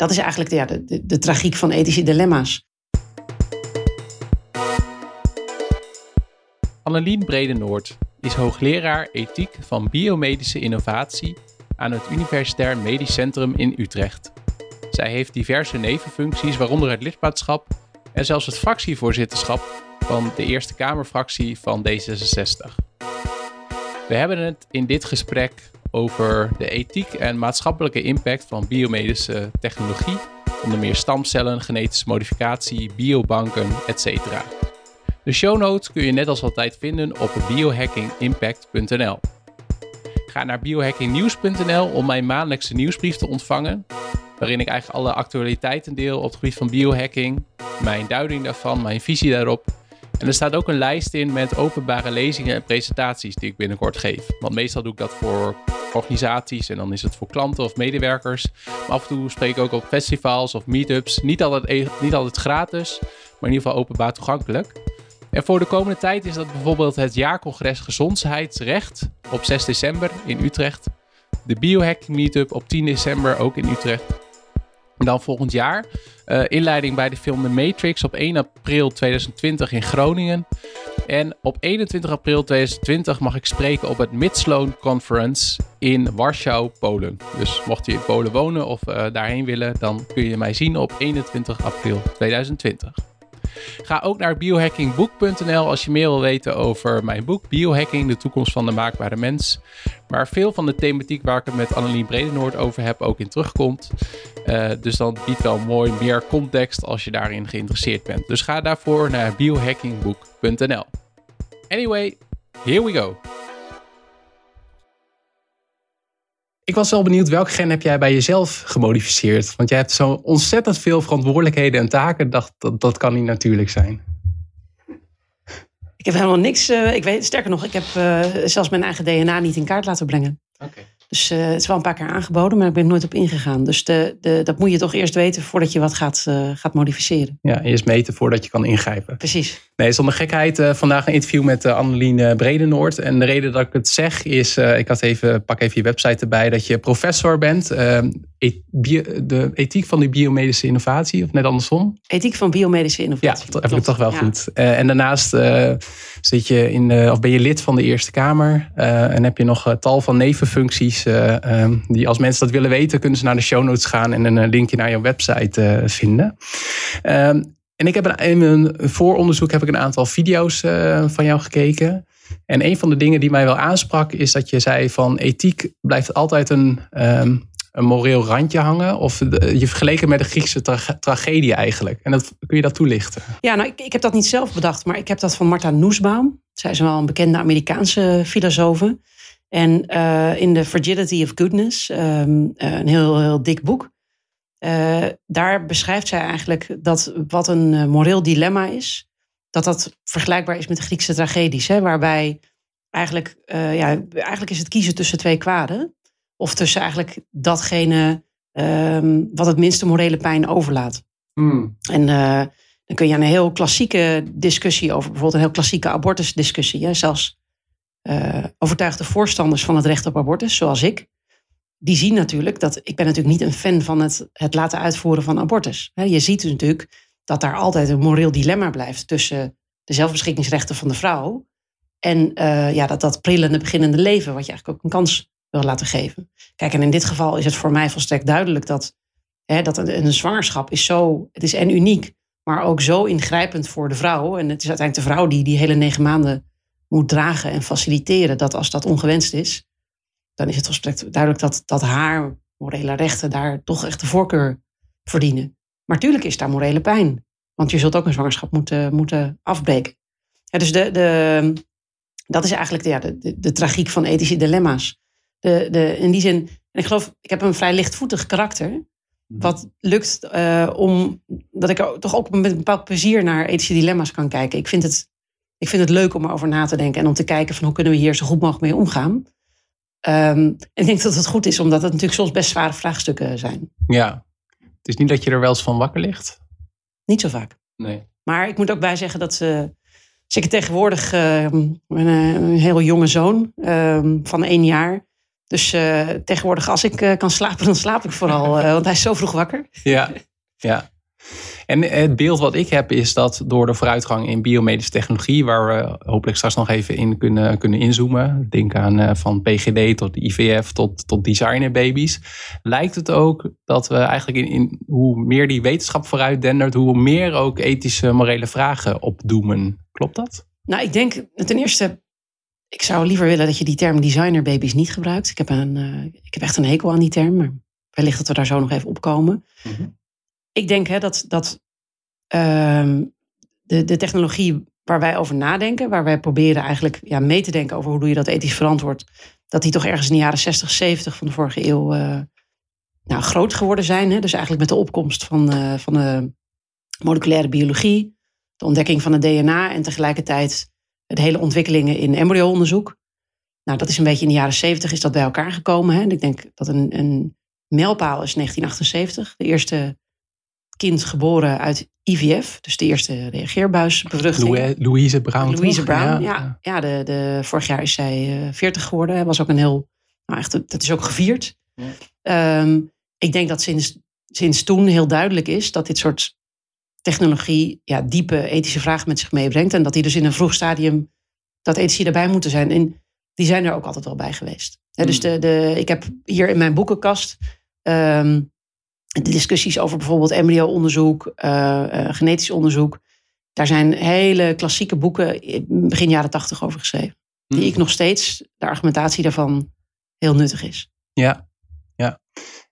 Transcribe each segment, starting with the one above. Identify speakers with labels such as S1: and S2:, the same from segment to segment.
S1: dat is eigenlijk ja, de, de, de tragiek van ethische dilemma's.
S2: Annelien Bredenoord is hoogleraar ethiek van biomedische innovatie aan het Universitair Medisch Centrum in Utrecht. Zij heeft diverse nevenfuncties, waaronder het lidmaatschap en zelfs het fractievoorzitterschap van de Eerste Kamerfractie van D66. We hebben het in dit gesprek over de ethiek en maatschappelijke impact van biomedische technologie, onder meer stamcellen, genetische modificatie, biobanken, etc. De show notes kun je net als altijd vinden op biohackingimpact.nl. Ga naar biohackingnieuws.nl om mijn maandelijkse nieuwsbrief te ontvangen, waarin ik eigenlijk alle actualiteiten deel op het gebied van biohacking, mijn duiding daarvan, mijn visie daarop. En er staat ook een lijst in met openbare lezingen en presentaties die ik binnenkort geef. Want meestal doe ik dat voor organisaties en dan is het voor klanten of medewerkers. Maar af en toe spreek ik ook op festivals of meetups. Niet altijd, e- niet altijd gratis, maar in ieder geval openbaar toegankelijk. En voor de komende tijd is dat bijvoorbeeld het jaarcongres Gezondheidsrecht op 6 december in Utrecht. De Biohacking Meetup op 10 december ook in Utrecht. Dan volgend jaar uh, inleiding bij de film The Matrix op 1 april 2020 in Groningen. En op 21 april 2020 mag ik spreken op het Midsloan Conference in Warschau, Polen. Dus mocht je in Polen wonen of uh, daarheen willen, dan kun je mij zien op 21 april 2020. Ga ook naar biohackingboek.nl als je meer wil weten over mijn boek Biohacking, de toekomst van de maakbare mens. Waar veel van de thematiek waar ik het met Annelien Bredenoord over heb ook in terugkomt. Uh, dus dan biedt wel mooi meer context als je daarin geïnteresseerd bent. Dus ga daarvoor naar biohackingboek.nl. Anyway, here we go. Ik was wel benieuwd, welk gen heb jij bij jezelf gemodificeerd? Want jij hebt zo ontzettend veel verantwoordelijkheden en taken. Dacht, dat, dat kan niet natuurlijk zijn.
S1: Ik heb helemaal niks. Uh, ik weet, sterker nog, ik heb uh, zelfs mijn eigen DNA niet in kaart laten brengen. Okay. Dus uh, het is wel een paar keer aangeboden, maar ik ben er nooit op ingegaan. Dus de, de, dat moet je toch eerst weten voordat je wat gaat, uh, gaat modificeren.
S2: Ja, eerst meten voordat je kan ingrijpen.
S1: Precies.
S2: Nee, zonder gekheid. Uh, vandaag een interview met Annelien Bredenoord. En de reden dat ik het zeg is, ik had even, pak even je website erbij, dat je professor bent. Ehm, de ethiek van de biomedische innovatie, of net andersom?
S1: Ethiek van biomedische innovatie.
S2: Ja, dat heb ik toch wel ja. goed. en daarnaast zit je in de, of ben je lid van de Eerste Kamer en heb je nog tal van nevenfuncties uh, um, die als mensen dat willen weten, kunnen ze naar de show notes gaan en een eh, linkje naar jouw website uh, vinden. Um, en ik heb een, in mijn vooronderzoek heb ik een aantal video's uh, van jou gekeken. En een van de dingen die mij wel aansprak, is dat je zei van ethiek blijft altijd een, um, een moreel randje hangen. Of je vergeleken met de Griekse tra tragedie eigenlijk. En dat, kun je dat toelichten?
S1: Ja, nou, ik, ik heb dat niet zelf bedacht, maar ik heb dat van Martha Nussbaum. Zij is wel een bekende Amerikaanse filosoof. En uh, in The Fragility of Goodness, um, een heel, heel dik boek, uh, daar beschrijft zij eigenlijk dat wat een moreel dilemma is, dat dat vergelijkbaar is met de Griekse tragedies, hè, waarbij eigenlijk, ja, eigenlijk is het kiezen tussen twee kwaden, of tussen eigenlijk datgene um, wat het minste morele pijn overlaat. Hmm. En dan kun je aan een heel klassieke discussie over, bijvoorbeeld een heel klassieke abortusdiscussie, hè, zelfs uh, overtuigde voorstanders van het recht op abortus, zoals ik, die zien natuurlijk dat ik ben natuurlijk niet een fan van het, het laten uitvoeren van abortus. Je ziet dus natuurlijk dat daar altijd een moreel dilemma blijft tussen de zelfbeschikkingsrechten van de vrouw en uh, ja, dat, dat prillende beginnende leven, wat je eigenlijk ook een kans wil laten geven. Kijk, en in dit geval is het voor mij volstrekt duidelijk dat, hè, dat een, zwangerschap is zo, het is en uniek, maar ook zo ingrijpend voor de vrouw. En het is uiteindelijk de vrouw die die hele negen maanden moet dragen en faciliteren. Dat als dat ongewenst is, dan is het volstrekt duidelijk dat, dat haar morele rechten daar toch echt de voorkeur verdienen. Maar tuurlijk is daar morele pijn. Want je zult ook een zwangerschap moeten, moeten afbreken. Dus de, de, dat is eigenlijk de, ja, de, de, de tragiek van ethische dilemma's. De, de, in die zin, ik geloof, ik heb een vrij lichtvoetig karakter. Mhm. Wat lukt uh, om dat ik toch ook met een bepaald plezier naar ethische dilemma's kan kijken. Ik vind het ik vind het leuk om erover na te denken en om te kijken van hoe kunnen we hier zo goed mogelijk mee omgaan. Um, en ik denk dat het goed is, omdat het natuurlijk soms best zware vraagstukken zijn.
S2: Ja, het is niet dat je er wel eens van wakker ligt?
S1: Niet zo vaak.
S2: Nee.
S1: Maar ik moet ook bij zeggen dat ze. Zeker tegenwoordig, uh, een, een heel jonge zoon um, van één jaar. Dus uh, tegenwoordig als ik uh, kan slapen, dan slaap ik vooral. Uh, want hij is zo vroeg wakker.
S2: Ja, ja. En het beeld wat ik heb is dat door de vooruitgang in biomedische technologie, waar we hopelijk straks nog even in kunnen, kunnen inzoomen, denk aan van PGD tot IVF tot, tot designerbabies, lijkt het ook dat we eigenlijk in, in hoe meer die wetenschap vooruit dendert, hoe meer ook ethische, morele vragen opdoemen. Klopt dat?
S1: Nou, ik denk ten eerste ik zou liever willen dat je die term designerbabies niet gebruikt. Ik heb, een, uh, ik heb echt een hekel aan die term, maar wellicht dat we daar zo nog even op komen. Mhm. Ik denk hè, dat, dat uh, de, de technologie waar wij over nadenken, waar wij proberen eigenlijk ja, mee te denken over hoe doe je dat ethisch verantwoord, dat die toch ergens in de jaren 60, 70 van de vorige eeuw uh, nou, groot geworden zijn. Hè? Dus eigenlijk met de opkomst van, uh, van de moleculaire biologie, de ontdekking van het DNA en tegelijkertijd de hele ontwikkelingen in embryo-onderzoek. Nou, dat is een beetje in de jaren zeventig is dat bij elkaar gekomen. Hè? En ik denk dat een, een mijlpaal is 1978. De eerste kind geboren uit IVF, dus de eerste reageerbuisbevruchting.
S2: Louise Brown.
S1: Louise Brown, ja. ja. de, de, vorig jaar is zij uh, eh, 40 geworden. Dat was ook een heel, nou echt, dat is ook gevierd. Ja. Um, ik denk dat sinds, sinds toen heel duidelijk is dat dit soort technologie ja, diepe ethische vragen met zich meebrengt. En dat die dus in een vroeg stadium, dat ethici erbij moeten zijn. En die zijn er ook altijd wel bij geweest. dus hmm. de, de, ik heb hier in mijn boekenkast um, de discussies over bijvoorbeeld embryo-onderzoek, uh, uh, genetisch onderzoek. Daar zijn hele klassieke boeken begin jaren tachtig over geschreven. Die hmm. ik nog steeds, de argumentatie daarvan, heel nuttig is.
S2: Ja, ja.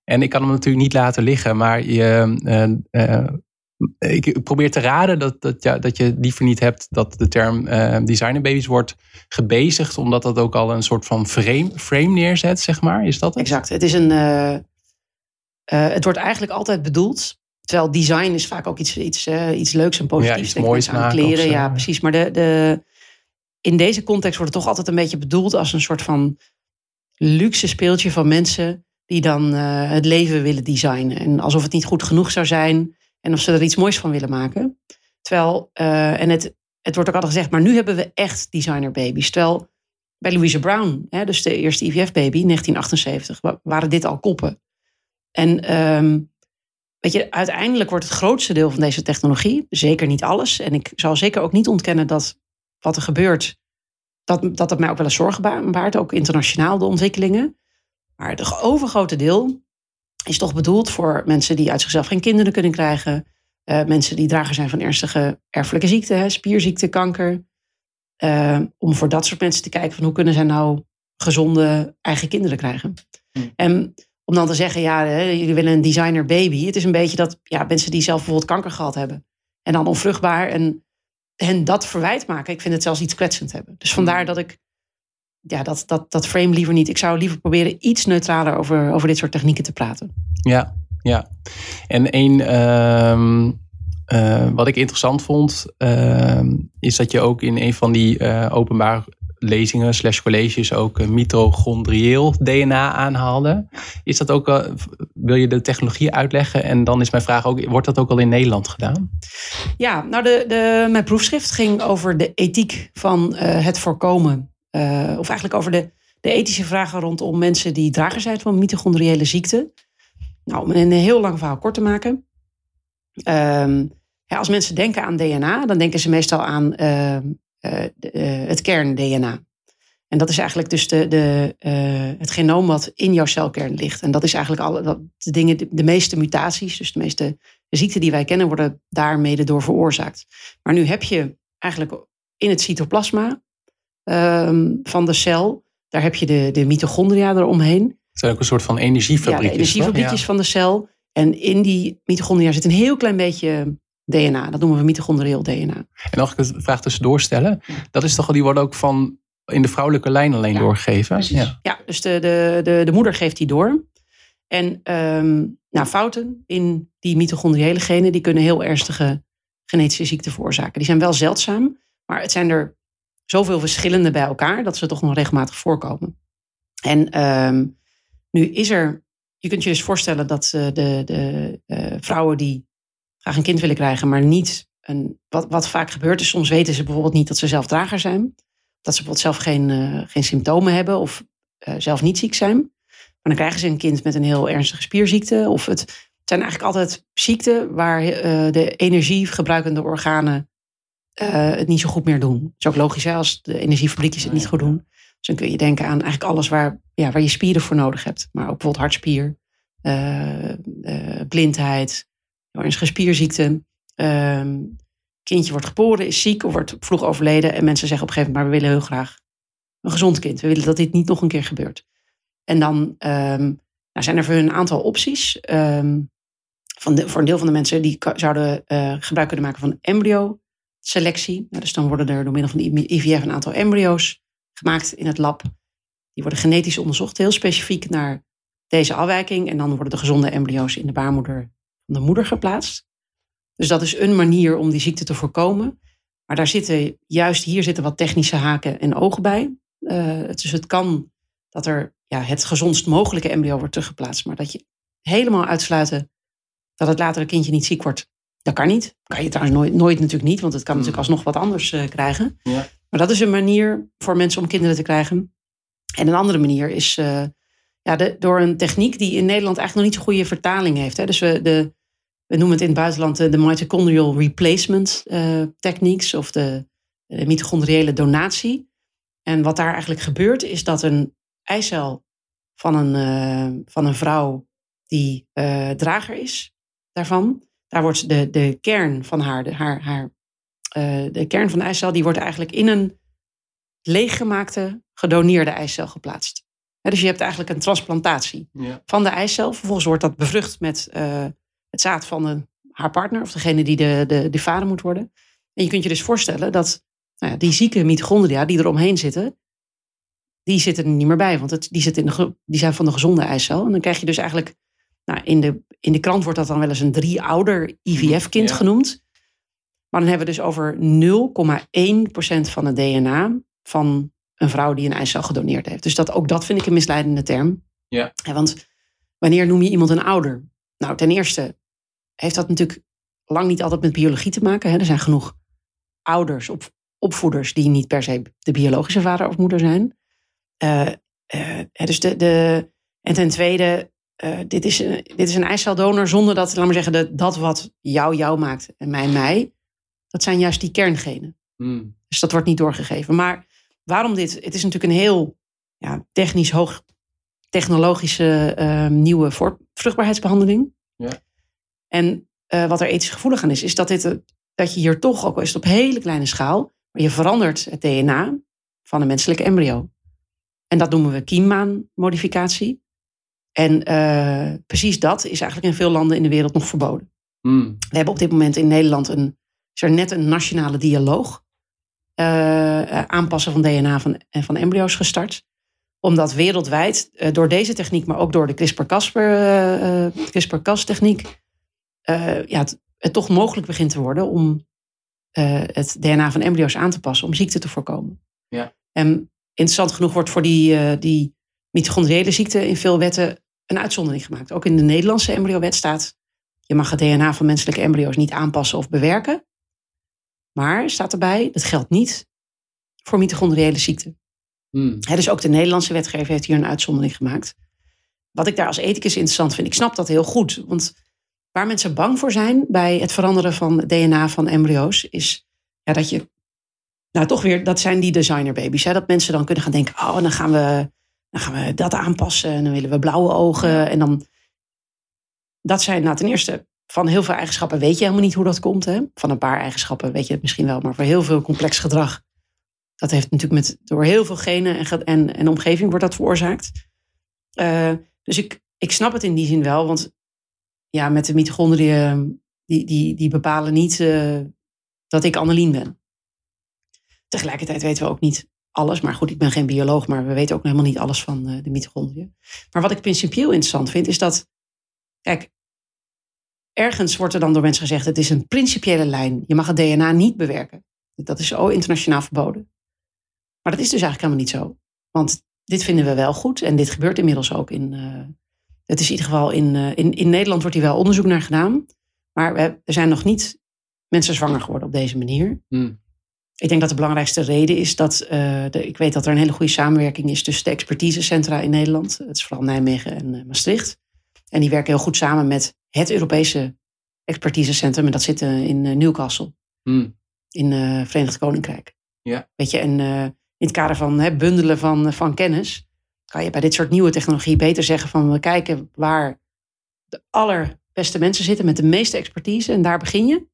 S2: En ik kan hem natuurlijk niet laten liggen, maar je, uh, ik probeer te raden dat, dat, ja, dat je liever niet hebt dat de term uh, designerbabies wordt gebezigd, omdat dat ook al een soort van frame, frame neerzet, zeg maar. Is dat het?
S1: Exact. Het, is een, uh, uh, het wordt eigenlijk altijd bedoeld. Terwijl design is vaak ook iets, iets, iets leuks en positiefs.
S2: Ja, iets moois aan kleren.
S1: Ja, precies. Maar de, de, in deze context wordt het toch altijd een beetje bedoeld als een soort van luxe speeltje van mensen die dan het leven willen designen. En alsof het niet goed genoeg zou zijn en of ze er iets moois van willen maken. Terwijl, uh, en het, het wordt ook altijd gezegd, maar nu hebben we echt designerbabies. Terwijl bij Louise Brown, hè, dus de eerste IVF-baby, 1978, waren dit al koppen. En um, weet je, uiteindelijk wordt het grootste deel van deze technologie, zeker niet alles, en ik zal zeker ook niet ontkennen dat wat er gebeurt, dat, dat het mij ook wel eens zorgen baart, ook internationaal de ontwikkelingen. Maar het overgrote deel is toch bedoeld voor mensen die uit zichzelf geen kinderen kunnen krijgen. Uh, mensen die drager zijn van ernstige erfelijke ziekten, spierziekte, kanker. Uh, om voor dat soort mensen te kijken van hoe kunnen zij nou gezonde eigen kinderen krijgen. Hmm. En om dan te zeggen, ja, hè, jullie willen een designer baby. Het is een beetje dat ja, mensen die zelf bijvoorbeeld kanker gehad hebben. En dan onvruchtbaar en hen dat verwijt maken. Ik vind het zelfs iets kwetsend hebben. Dus vandaar hmm. dat ik ja, dat, dat, dat frame liever niet. Ik zou liever proberen iets neutraler over, over dit soort technieken te praten.
S2: Ja, ja. En één ehm, eh, wat ik interessant vond, ehm, is dat je ook in een van die uh, openbare lezingen slash colleges ook mitochondrieel DNA aanhaalde. Is dat ook, wil je de technologie uitleggen? En dan is mijn vraag ook, wordt dat ook al in Nederland gedaan?
S1: Ja, nou de, de, mijn proefschrift ging over de ethiek van het voorkomen uh, of eigenlijk over de, de ethische vragen rondom mensen die drager zijn van mitochondriële ziekte. Nou, om een heel lang verhaal kort te maken. Ja, als mensen denken aan DNA, dan denken ze meestal aan uh, uh, het kern-DNA. En dat is eigenlijk dus de, de, het genoom wat in jouw celkern ligt. En dat is eigenlijk alle, de, dingen, de, de, meeste mutaties, dus de meeste ziekten die wij kennen, worden daarmee door veroorzaakt. Maar nu heb je eigenlijk in het cytoplasma Ehm, van de cel. Daar heb je de, de mitochondria eromheen. Het
S2: zijn ook een soort van energiefabriekjes. Ja,
S1: energiefabriekjes van de cel. En in die mitochondria zit een heel klein beetje DNA. Dat noemen we mitochondrieel DNA.
S2: En mag ik de vraag tussendoor stellen? Dat is toch, die worden ook van in de vrouwelijke lijn alleen doorgegeven?
S1: Ja. ja, dus de, de, de, de moeder geeft die door. En um, nou, fouten in die mitochondriële genen, die kunnen heel ernstige genetische ziekten veroorzaken. Die zijn wel zeldzaam, maar het zijn er zoveel verschillende bij elkaar dat ze toch nog regelmatig voorkomen. En ehm, nu is er, je kunt je dus voorstellen dat uh, de, de uh, vrouwen die graag een kind willen krijgen, maar niet een, wat, wat vaak gebeurt is, soms weten ze bijvoorbeeld niet dat ze zelf drager zijn. Dat ze bijvoorbeeld zelf geen, uh, geen symptomen hebben of eh, zelf niet ziek zijn. Maar dan krijgen ze een kind met een heel ernstige spierziekte. Of het, het zijn eigenlijk altijd ziekten waar eh, de energiegebruikende organen eh, het niet zo goed meer doen. Dat is ook logisch hè, als de energiefabriekjes het niet goed doen. Dus dan kun je denken aan eigenlijk alles waar, ja, waar je spieren voor nodig hebt. Maar ook bijvoorbeeld hartspier, uh, uh, blindheid, ernstige spierziekte. Ehm, kindje wordt geboren, is ziek of wordt vroeg overleden. En mensen zeggen op een gegeven moment, maar we willen heel graag een gezond kind. We willen dat dit niet nog een keer gebeurt. En dan um, nou zijn er voor hun een aantal opties. Um, van de, voor een deel van de mensen die zouden gebruik kunnen maken van embryo selectie. Nou, dus dan worden er door middel van de IVF een aantal embryo's gemaakt in het lab. Die worden genetisch onderzocht, heel specifiek naar deze afwijking. En dan worden de gezonde embryo's in de baarmoeder van de moeder geplaatst. Dus dat is een manier om die ziekte te voorkomen. Maar daar zitten, juist hier zitten wat technische haken en ogen bij. Uh, dus het kan dat er ja, het gezondst mogelijke embryo wordt teruggeplaatst. Maar dat je helemaal uitsluiten dat het latere kindje niet ziek wordt. Dat kan niet. Kan je trouwens nooit, nooit natuurlijk niet, want het kan
S2: Hmm.
S1: natuurlijk alsnog wat anders uh, krijgen.
S2: Ja.
S1: Maar dat is een manier voor mensen om kinderen te krijgen. En een andere manier is uh, ja, de, door een techniek die in Nederland eigenlijk nog niet zo'n goede vertaling heeft. Hè. Dus we, de, we noemen het in het buitenland de, de mitochondrial replacement uh, techniques of de, de mitochondriële donatie. En wat daar eigenlijk gebeurt is dat een eicel van een, uh, van een vrouw die drager is daarvan, daar wordt de, de kern van haar, de, haar, haar uh, de kern van de eicel, die wordt eigenlijk in een leeggemaakte, gedoneerde eicel geplaatst. Dus je hebt eigenlijk een transplantatie
S2: Ja.
S1: van de eicel. Vervolgens wordt dat bevrucht met uh, het zaad van de, haar partner, of degene die de, de, de vader moet worden. En je kunt je dus voorstellen dat nou ja, die zieke mitochondria die er omheen zitten, die zitten er niet meer bij, want het, die, zitten in de, die zijn van de gezonde eicel. En dan krijg je dus eigenlijk, nou, in, de, in de krant wordt dat dan wel eens een drie-ouder IVF-kind
S2: Ja.
S1: genoemd. Maar dan hebben we dus over 0,1% van het DNA van een vrouw die een eicel gedoneerd heeft. Dus dat, ook dat vind ik een misleidende term.
S2: Ja.
S1: Want wanneer noem je iemand een ouder? Nou, ten eerste heeft dat natuurlijk lang niet altijd met biologie te maken. Hè? Er zijn genoeg ouders, op, opvoeders, die niet per se de biologische vader of moeder zijn. Uh, uh, dus de, de, en ten tweede, uh, dit, is een, dit is een eiceldonor zonder dat, laat maar zeggen, de, dat wat jou jou maakt en mij mij, dat zijn juist die kerngenen.
S2: Hmm.
S1: Dus dat wordt niet doorgegeven. Maar waarom dit? Het is natuurlijk een heel ja, technisch hoog technologische uh, nieuwe vruchtbaarheidsbehandeling.
S2: Ja.
S1: En uh, wat er ethisch gevoelig aan is, is dat, dit, dat je hier toch, ook al is het op hele kleine schaal, maar je verandert het DNA van een menselijke embryo. En dat noemen we kiemmaanmodificatie. En uh, precies dat is eigenlijk in veel landen in de wereld nog verboden.
S2: Hmm.
S1: We hebben op dit moment in Nederland een, is er net een nationale dialoog uh, aanpassen van DNA van, van embryo's gestart. Omdat wereldwijd uh, door deze techniek, maar ook door de CRISPR-Cas uh, CRISPR techniek, ja, het, het, toch mogelijk begint te worden om eh, het DNA van embryo's aan te passen om ziekte te voorkomen.
S2: Ja.
S1: En interessant genoeg wordt voor die, die mitochondriële ziekte in veel wetten een uitzondering gemaakt. Ook in de Nederlandse embryowet staat, je mag het DNA van menselijke embryo's niet aanpassen of bewerken. Maar staat erbij, dat geldt niet voor mitochondriële ziekte.
S2: Hmm.
S1: He, dus ook de Nederlandse wetgever heeft hier een uitzondering gemaakt. Wat ik daar als ethicus interessant vind, ik snap dat heel goed. Want waar mensen bang voor zijn bij het veranderen van DNA van embryo's, is ja, dat je, nou toch weer, dat zijn die designerbabies. Hè? Dat mensen dan kunnen gaan denken, oh, dan gaan we, dan gaan we dat aanpassen en dan willen we blauwe ogen. En dan, dat zijn nou ten eerste, van heel veel eigenschappen weet je helemaal niet hoe dat komt. Hè? Van een paar eigenschappen weet je het misschien wel, maar voor heel veel complex gedrag, dat heeft natuurlijk met, door heel veel genen en, en, en omgeving wordt dat veroorzaakt. Uh, dus ik, ik snap het in die zin wel, want ja, met de mitochondriën, die, die, die bepalen niet uh, dat ik Annelien ben. Tegelijkertijd weten we ook niet alles, maar goed, ik ben geen bioloog, maar we weten ook helemaal niet alles van uh, de mitochondriën. Maar wat ik principieel interessant vind, is dat, kijk, ergens wordt er dan door mensen gezegd, het is een principiële lijn. Je mag het DNA niet bewerken. Dat is zo internationaal verboden. Maar dat is dus eigenlijk helemaal niet zo. Want dit vinden we wel goed en dit gebeurt inmiddels ook in. Uh, het is in ieder geval in, uh, in, in Nederland wordt hier wel onderzoek naar gedaan. Maar we, er zijn nog niet mensen zwanger geworden op deze manier.
S2: Hmm.
S1: Ik denk dat de belangrijkste reden is dat uh, de, ik weet dat er een hele goede samenwerking is tussen de expertisecentra in Nederland. Het is vooral Nijmegen en uh, Maastricht. En die werken heel goed samen met het Europese expertisecentrum. En dat zit uh, in Newcastle,
S2: hmm.
S1: in het Verenigd Koninkrijk.
S2: Ja.
S1: Weet je, en in het kader van hè, bundelen van, van kennis, kan je bij dit soort nieuwe technologie beter zeggen van we kijken waar de allerbeste mensen zitten met de meeste expertise en daar begin je.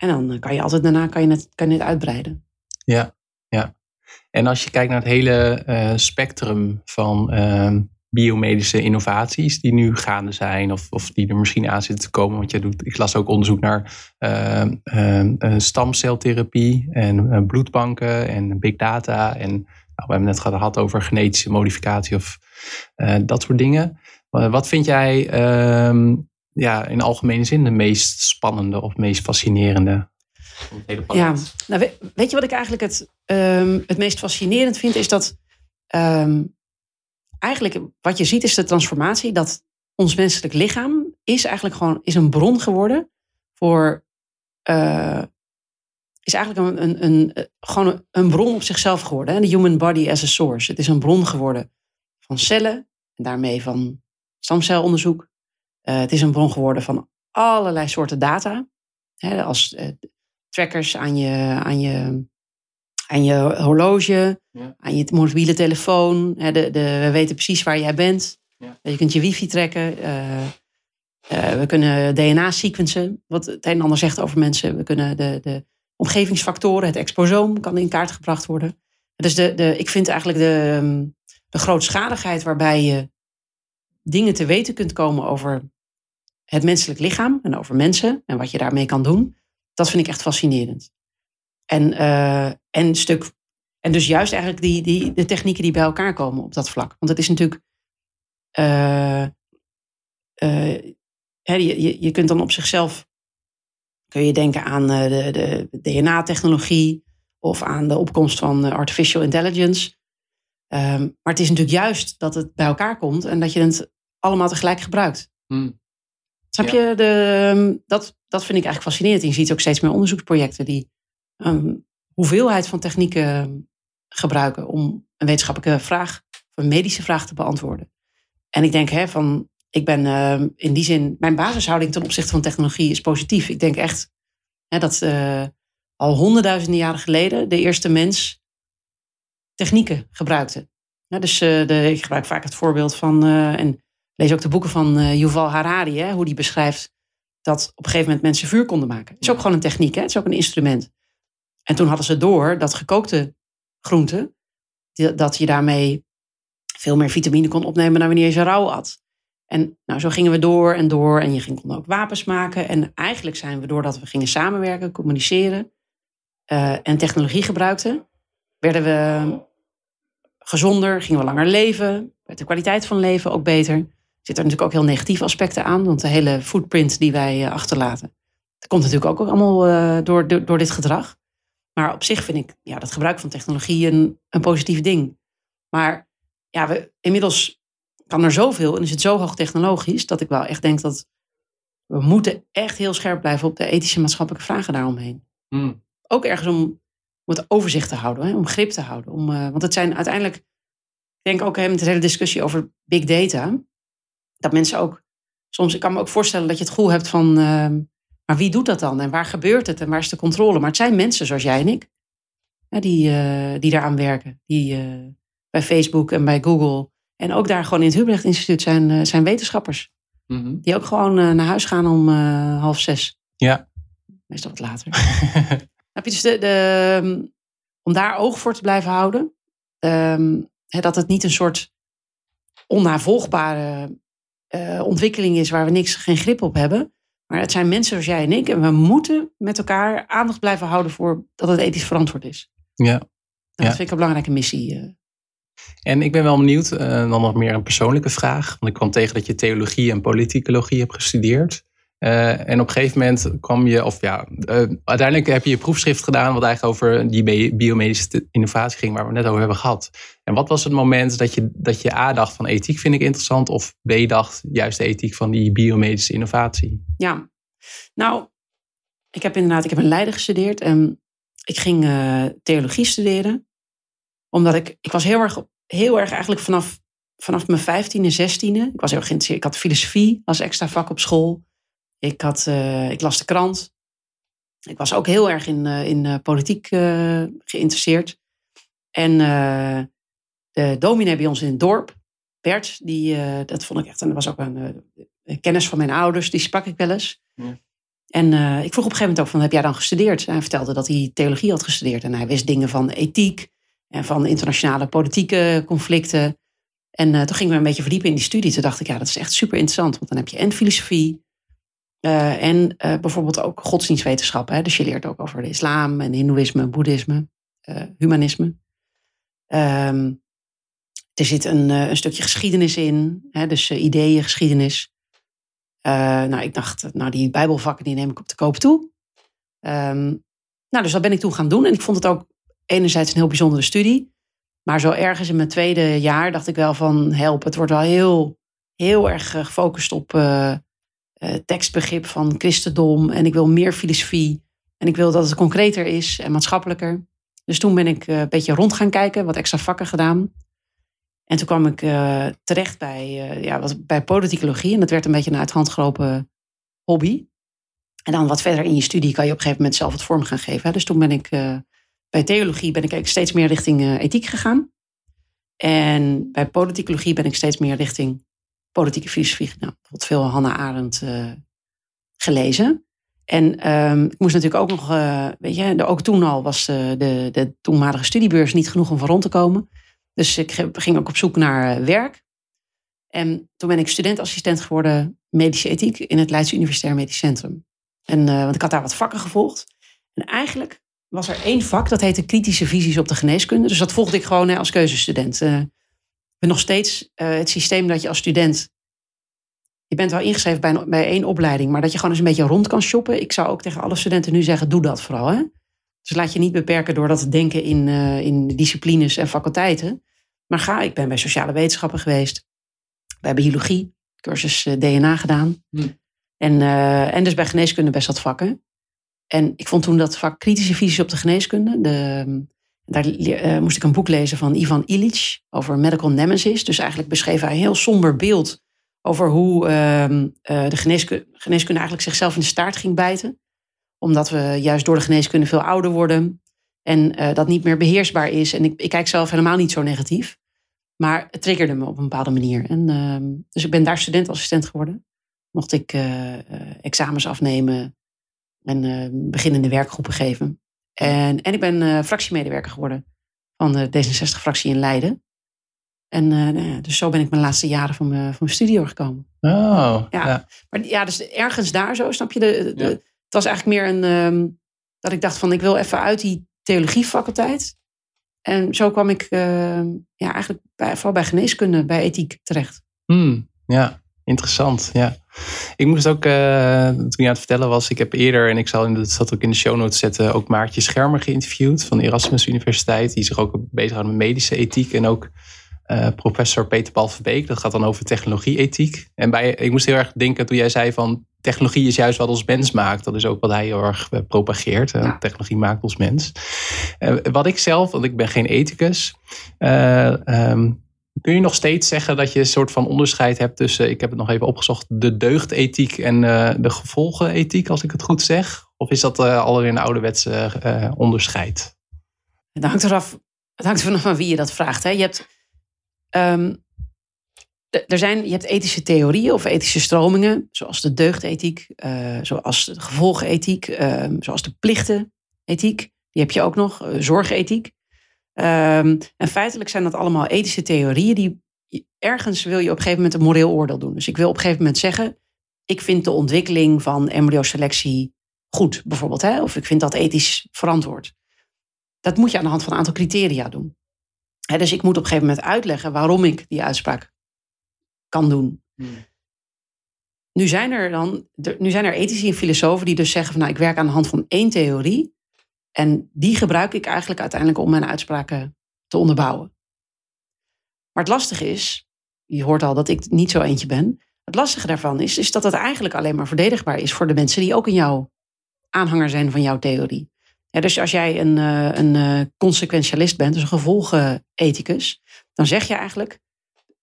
S1: En dan kan je altijd daarna kan je het, kan je het uitbreiden.
S2: Ja, ja. En als je kijkt naar het hele uh, spectrum van uh, biomedische innovaties die nu gaande zijn, of, of die er misschien aan zitten te komen. Want jij doet, ik las ook onderzoek naar uh, stamceltherapie en bloedbanken en big data. En nou, we hebben net gehad over genetische modificatie of dat soort dingen. wat vind jij ehm, ja, in algemene zin de meest spannende of meest fascinerende?
S1: Ja, nou, weet, je wat ik eigenlijk het, um, het meest fascinerend vind? Is dat um, eigenlijk wat je ziet is de transformatie. Dat ons menselijk lichaam is eigenlijk gewoon is een bron geworden voor. Uh, is eigenlijk een, een, een, gewoon een bron op zichzelf geworden. De human body as a source. Het is een bron geworden van cellen en daarmee van stamcelonderzoek, het is een bron geworden van allerlei soorten data. Hè, als uh, trackers aan je, aan je, aan je horloge, ja. aan je mobiele telefoon. Hè, de, de, we weten precies waar jij bent. Ja. Je kunt je wifi trekken. Uh, we kunnen DNA sequencen, wat het een en ander zegt over mensen. We kunnen de, de omgevingsfactoren, het exposoom kan in kaart gebracht worden. Dus de, de, ik vind eigenlijk de, ehm, de grootschaligheid waarbij je dingen te weten kunt komen over het menselijk lichaam en over mensen en wat je daarmee kan doen, dat vind ik echt fascinerend. En, uh, en, stuk, en dus juist eigenlijk die, die, de technieken die bij elkaar komen op dat vlak. Want het is natuurlijk. Uh, je, je, je kunt dan op zichzelf. Kun je denken aan de, de DNA-technologie of aan de opkomst van artificial intelligence. Um, maar het is natuurlijk juist dat het bij elkaar komt en dat je het allemaal tegelijk gebruikt.
S2: Hmm.
S1: Snap je? De, ehm, dat, dat vind ik eigenlijk fascinerend. Je ziet ook steeds meer onderzoeksprojecten die um, hoeveelheid van technieken gebruiken om een wetenschappelijke vraag, of een medische vraag te beantwoorden. En ik denk hè, van, ik ben uh, in die zin, mijn basishouding ten opzichte van technologie is positief. Ik denk echt hè, dat uh, al honderdduizenden jaren geleden de eerste mens technieken gebruikte. Ja, dus uh, de, ik gebruik vaak het voorbeeld van, uh, en lees ook de boeken van uh, Yuval Harari, hè, hoe die beschrijft dat op een gegeven moment mensen vuur konden maken. Het is ook gewoon een techniek, hè? het is ook een instrument. En toen hadden ze door dat gekookte groenten, dat je daarmee veel meer vitamine kon opnemen dan wanneer je ze rauw at. En nou, zo gingen we door en door en je ging, kon ook wapens maken. En eigenlijk zijn we, doordat we gingen samenwerken, communiceren uh, en technologie gebruikten, werden we gezonder, gingen we langer leven, werd de kwaliteit van leven ook beter zitten er natuurlijk ook heel negatieve aspecten aan. Want de hele footprint die wij uh, achterlaten, dat komt natuurlijk ook allemaal uh, door, door, door, dit gedrag. Maar op zich vind ik ja, dat gebruik van technologie een, een positief ding. Maar ja, we, inmiddels kan er zoveel en is het zo hoog technologisch dat ik wel echt denk dat we moeten echt heel scherp blijven op de ethische maatschappelijke vragen daaromheen.
S2: Mm.
S1: Ook ergens om, om het overzicht te houden, hè, om grip te houden. Om, uh, want het zijn uiteindelijk, ik denk ook hè, met de hele discussie over big data dat mensen ook soms, ik kan me ook voorstellen dat je het gevoel hebt van, uh, maar wie doet dat dan? En waar gebeurt het? En waar is de controle? Maar het zijn mensen zoals jij en ik, hè, die, uh, die daaraan werken. Die uh, bij Facebook en bij Google en ook daar gewoon in het Hubrecht Instituut zijn, uh, zijn wetenschappers.
S2: Mm -hmm.
S1: Die ook gewoon naar huis gaan om half zes.
S2: Ja.
S1: Meestal wat later. Heb je dus de, de, um, om daar oog voor te blijven houden. Um, hè, dat het niet een soort onnavolgbare uh, ontwikkeling is waar we niks, geen grip op hebben. Maar het zijn mensen zoals jij en ik. En we moeten met elkaar aandacht blijven houden voor dat het ethisch verantwoord is.
S2: Ja.
S1: Nou, dat vind ik een belangrijke missie. Uh.
S2: En ik ben wel benieuwd, uh, dan nog meer een persoonlijke vraag. Want ik kwam tegen dat je theologie en politicologie hebt gestudeerd. Uh, en op een gegeven moment kwam je, of ja, uh, uiteindelijk heb je je proefschrift gedaan, wat eigenlijk over die biomedische innovatie ging, waar we net over hebben gehad. En wat was het moment dat je, dat je A dacht van ethiek vind ik interessant, of B dacht juist de ethiek van die biomedische innovatie?
S1: Ja, nou, ik heb inderdaad, ik heb in Leiden gestudeerd en ik ging uh, theologie studeren. Omdat ik, ik was heel erg, heel erg eigenlijk vanaf, vanaf mijn vijftiende, zestiende. Ik was heel geïnteresseerd. Ik had filosofie als extra vak op school. Ik, had, uh, ik las de krant. Ik was ook heel erg in, uh, in politiek geïnteresseerd. En de dominee bij ons in het dorp, Bert, die, dat vond ik echt, en dat was ook een kennis van mijn ouders, die sprak ik wel eens. Ja. En uh, ik vroeg op een gegeven moment ook van, heb jij dan gestudeerd? hij vertelde dat hij theologie had gestudeerd. En hij wist dingen van ethiek en van internationale politieke conflicten. En uh, toen gingen we een beetje verdiepen in die studie. Toen dacht ik, ja, dat is echt super interessant. Want dan heb je en filosofie uh, en bijvoorbeeld ook godsdienstwetenschappen. Dus je leert ook over de islam en hindoeïsme, boeddhisme, humanisme. Um, er zit een, een, stukje geschiedenis in, hè? dus ideeën, geschiedenis. Nou, ik dacht, nou, die Bijbelvakken die neem ik op de koop toe. Um, nou, dus dat ben ik toen gaan doen. En ik vond het ook enerzijds een heel bijzondere studie. Maar zo ergens in mijn tweede jaar dacht ik wel van help, het wordt wel heel, heel erg eh, gefocust op uh, tekstbegrip van christendom. En ik wil meer filosofie. En ik wil dat het concreter is en maatschappelijker. Dus toen ben ik een beetje rond gaan kijken, wat extra vakken gedaan. En toen kwam ik uh, terecht bij, ja, wat, bij politicologie. En dat werd een beetje een uit hand gelopen hobby. En dan wat verder in je studie kan je op een gegeven moment zelf het vorm gaan geven. Hè. Dus toen ben ik bij theologie ben ik steeds meer richting ethiek gegaan. En bij politicologie ben ik steeds meer richting politieke filosofie. Nou, bijvoorbeeld veel Hannah Arendt gelezen. En um, ik moest natuurlijk ook nog, weet je, ook toen al was de, de, de toenmalige studiebeurs niet genoeg om van rond te komen. Dus ik ging ook op zoek naar eh, werk. En toen ben ik studentassistent geworden medische ethiek in het Leidse Universitair Medisch Centrum. En, want ik had daar wat vakken gevolgd. En eigenlijk was er één vak, dat heette kritische visies op de geneeskunde. Dus dat volgde ik gewoon hè, als keuzestudent. Ben nog steeds uh, het systeem dat je als student... Je bent wel ingeschreven bij, een, bij één opleiding, maar dat je gewoon eens een beetje rond kan shoppen. Ik zou ook tegen alle studenten nu zeggen, doe dat vooral. Hè? Dus laat je niet beperken door dat te denken in, uh, in disciplines en faculteiten. Maar ga, ik ben bij sociale wetenschappen geweest, bij biologie, cursus uh, DNA gedaan. Hm. En, en dus bij geneeskunde best wat vakken. En ik vond toen dat vak kritische visies op de geneeskunde. De, daar moest ik een boek lezen van Ivan Illich over medical nemesis. Dus eigenlijk beschreef hij een heel somber beeld over hoe ehm, de geneeskunde, eigenlijk zichzelf in de staart ging bijten omdat we juist door de geneeskunde veel ouder worden. En uh, dat niet meer beheersbaar is. En ik, ik, kijk zelf helemaal niet zo negatief. Maar het triggerde me op een bepaalde manier. En, uh, dus ik ben daar studentassistent geworden. Mocht ik examens afnemen en beginnende werkgroepen geven. En, en ik ben fractiemedewerker geworden van de D66-fractie in Leiden. En nou dus zo ben ik mijn laatste jaren van mijn, van mijn studio gekomen.
S2: Oh,
S1: ja. ja. Maar ja, dus ergens daar zo, snap je? De, de, het was eigenlijk meer een, ehm, dat ik dacht van ik wil even uit die theologiefaculteit. En zo kwam ik uh, ja, eigenlijk bij, vooral bij geneeskunde, bij ethiek terecht.
S2: Hmm, ja, interessant. Ja. Ik moest ook, uh, toen je aan het vertellen was, ik heb eerder, en ik zal in de, zat ook in de show notes zetten, ook Maartje Schermer geïnterviewd van de Erasmus Universiteit. Die zich ook bezighoudt met medische ethiek en ook uh, professor Peter Paul Verbeek. Dat gaat dan over technologie-ethiek. En bij, ik moest heel erg denken toen jij zei van technologie is juist wat ons mens maakt. Dat is ook wat hij heel erg eh, propageert. Technologie maakt ons mens. Uh, wat ik zelf, want ik ben geen ethicus. Um, kun je nog steeds zeggen dat je een soort van onderscheid hebt tussen, ik heb het nog even opgezocht, de deugdethiek en de gevolgenethiek, als ik het goed zeg? Of is dat alweer een ouderwetse onderscheid?
S1: Het hangt eraf, het hangt ervan af wie je dat vraagt. Hè? Je hebt Um, er zijn, je hebt ethische theorieën of ethische stromingen, zoals de deugdethiek, uh, zoals de gevolgenethiek, uh, zoals de plichtenethiek. Die heb je ook nog, uh, zorgethiek. Um, en feitelijk zijn dat allemaal ethische theorieën die ergens wil je op een gegeven moment een moreel oordeel doen. Dus ik wil op een gegeven moment zeggen, ik vind de ontwikkeling van embryoselectie goed, bijvoorbeeld. Hè? Of ik vind dat ethisch verantwoord. Dat moet je aan de hand van een aantal criteria doen dus ik moet op een gegeven moment uitleggen waarom ik die uitspraak kan doen. Hmm. Nu zijn er dan, nu zijn er ethici en filosofen die dus zeggen van nou, ik werk aan de hand van één theorie. En die gebruik ik eigenlijk uiteindelijk om mijn uitspraken te onderbouwen. Maar het lastige is, je hoort al dat ik niet zo eentje ben. Het lastige daarvan is, is dat het eigenlijk alleen maar verdedigbaar is voor de mensen die ook in jouw aanhanger zijn van jouw theorie. dus als jij een, een consequentialist bent, dus een gevolgenethicus, dan zeg je eigenlijk,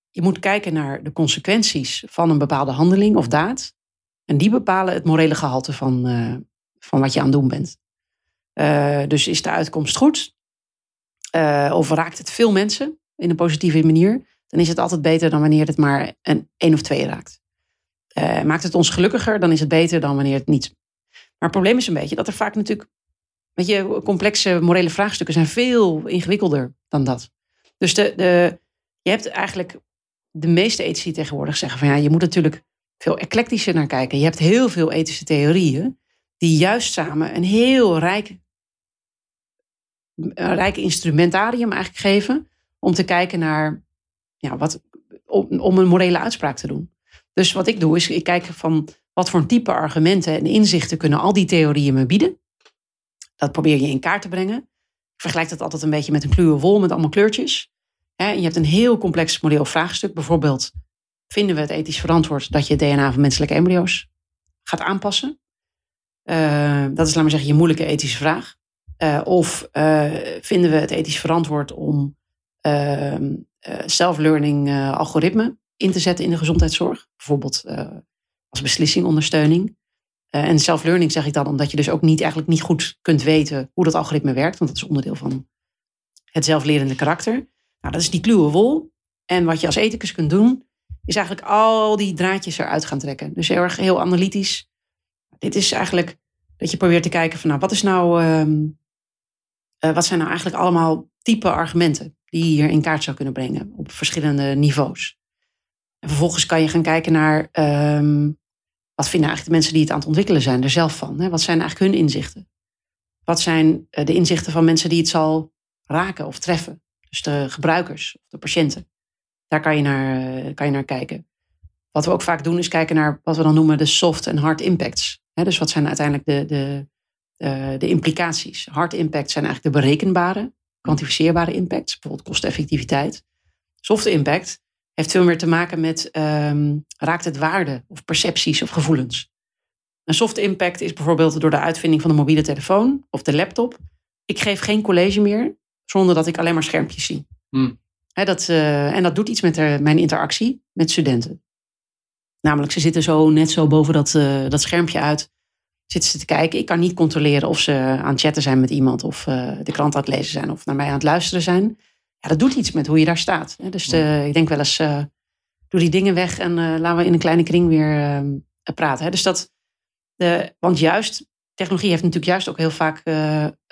S1: je moet kijken naar de consequenties van een bepaalde handeling of daad. En die bepalen het morele gehalte van, van wat je aan het doen bent. Dus is de uitkomst goed? of raakt het veel mensen in een positieve manier? Dan is het altijd beter dan wanneer het maar een één of twee raakt. Uh, maakt het ons gelukkiger, dan is het beter dan wanneer het niet. Maar het probleem is een beetje dat er vaak natuurlijk, weet je, complexe morele vraagstukken zijn veel ingewikkelder dan dat. Dus de, de, je hebt eigenlijk de meeste ethici tegenwoordig zeggen van ja, je moet natuurlijk veel eclectischer naar kijken. Je hebt heel veel ethische theorieën die juist samen een heel rijk, een rijk instrumentarium eigenlijk geven om te kijken naar ja, wat, om, om een morele uitspraak te doen. Dus wat ik doe is, ik kijk van wat voor type argumenten en inzichten kunnen al die theorieën me bieden. Dat probeer je in kaart te brengen. Ik vergelijk dat altijd een beetje met een kluwe wol met allemaal kleurtjes. je hebt een heel complex moreel vraagstuk. Bijvoorbeeld, vinden we het ethisch verantwoord dat je het DNA van menselijke embryo's gaat aanpassen? Uh, dat is, laat maar zeggen, je moeilijke ethische vraag. Uh, of uh, vinden we het ethisch verantwoord om ehm, self-learning algoritme in te zetten in de gezondheidszorg. Bijvoorbeeld als beslissingondersteuning. En self-learning zeg ik dan omdat je dus ook niet, eigenlijk niet goed kunt weten hoe dat algoritme werkt. Want dat is onderdeel van het zelflerende karakter. Nou, dat is die kluwe wol. En wat je als ethicus kunt doen, is eigenlijk al die draadjes eruit gaan trekken. Dus heel erg heel analytisch. Dit is eigenlijk dat je probeert te kijken van nou, wat is nou, um, uh, wat zijn nou eigenlijk allemaal type argumenten die je hier in kaart zou kunnen brengen op verschillende niveaus. En vervolgens kan je gaan kijken naar um, wat vinden eigenlijk de mensen die het aan het ontwikkelen zijn er zelf van. Hè? Wat zijn eigenlijk hun inzichten? Wat zijn eh, de inzichten van mensen die het zal raken of treffen? Dus de gebruikers of de patiënten. Daar kan je naar, eh, kan je naar kijken. Wat we ook vaak doen is kijken naar wat we dan noemen de soft en hard impacts. dus wat zijn uiteindelijk de, de, de, de implicaties? Hard impacts zijn eigenlijk de berekenbare, kwantificeerbare impacts. Bijvoorbeeld kosteffectiviteit. Soft impact heeft veel meer te maken met um, raakt het waarde of percepties of gevoelens. Een soft impact is bijvoorbeeld door de uitvinding van de mobiele telefoon of de laptop. Ik geef geen college meer zonder dat ik alleen maar schermpjes zie. Hmm. dat, uh, en dat doet iets met de, mijn interactie met studenten. Namelijk, ze zitten zo net zo boven dat, uh, dat schermpje uit. Zitten ze te kijken. Ik kan niet controleren of ze aan het chatten zijn met iemand. Of uh, de krant aan het lezen zijn. Of naar mij aan het luisteren zijn ja, dat doet iets met hoe je daar staat. Dus ik denk wel eens, uh, doe die dingen weg en uh, laten we in een kleine kring weer uh, praten. Dus dat, de, want juist, technologie heeft natuurlijk juist ook heel vaak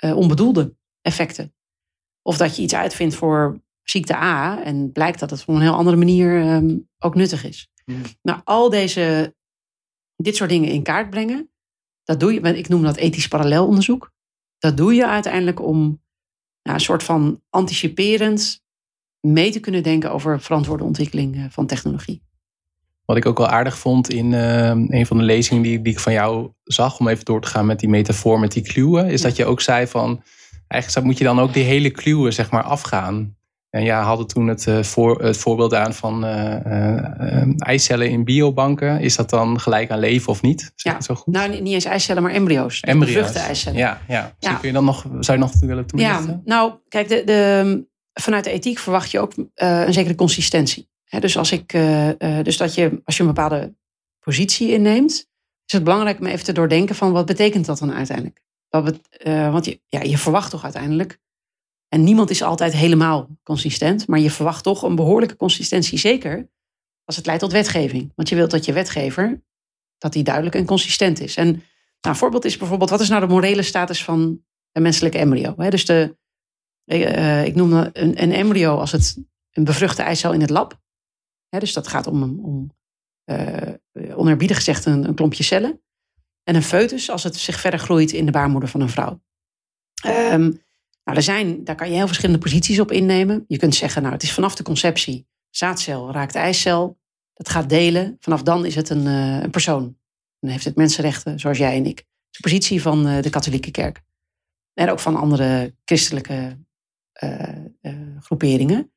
S1: onbedoelde effecten. Of dat je iets uitvindt voor ziekte A en blijkt dat het op een heel andere manier um, ook nuttig is. Mm. Nou, al deze, dit soort dingen in kaart brengen, dat doe je, ik noem dat ethisch parallelonderzoek. Dat doe je uiteindelijk om nou, een soort van anticiperend mee te kunnen denken over verantwoorde ontwikkeling eh, van technologie.
S2: Wat ik ook wel aardig vond in uh, een van de lezingen die, die, ik van jou zag, om even door te gaan met die metafoor met die kluwen, is dat je ook zei van, eigenlijk moet je dan ook die hele kluwen zeg maar afgaan. En ja, hadden toen het, uh, voor, het voorbeeld aan van uh, eicellen in biobanken. Is dat dan gelijk aan leven of niet?
S1: Zeg ja, zo goed? nou niet eens eicellen, maar embryo's. Dus embryo's. eicellen.
S2: Ja, ja. ja. kun je dan nog, zou je nog willen toelichten?
S1: Ja, nou kijk, de, de, vanuit de ethiek verwacht je ook een zekere consistentie. dus, als ik, dus dat je, als je een bepaalde positie inneemt, is het belangrijk om even te doordenken van wat betekent dat dan uiteindelijk? Wat, want je, ja, je verwacht toch uiteindelijk en niemand is altijd helemaal consistent, maar je verwacht toch een behoorlijke consistentie, zeker als het leidt tot wetgeving. Want je wilt dat je wetgever, dat die duidelijk en consistent is. En nou, een voorbeeld is bijvoorbeeld, wat is nou de morele status van een menselijke embryo? Dus de, uh, ik noem een, een, embryo als het een bevruchte eicel in het lab. Dus dat gaat om, om onerbiedig gezegd een, een, klompje cellen. En een foetus als het zich verder groeit in de baarmoeder van een vrouw. Um, nou, er zijn, daar kan je heel verschillende posities op innemen. Je kunt zeggen, nou, het is vanaf de conceptie, zaadcel raakt eicel, dat gaat delen. Vanaf dan is het een, uh, een persoon. Dan heeft het mensenrechten, zoals jij en ik. Dat is de positie van uh, de katholieke kerk. En ook van andere christelijke uh, groeperingen.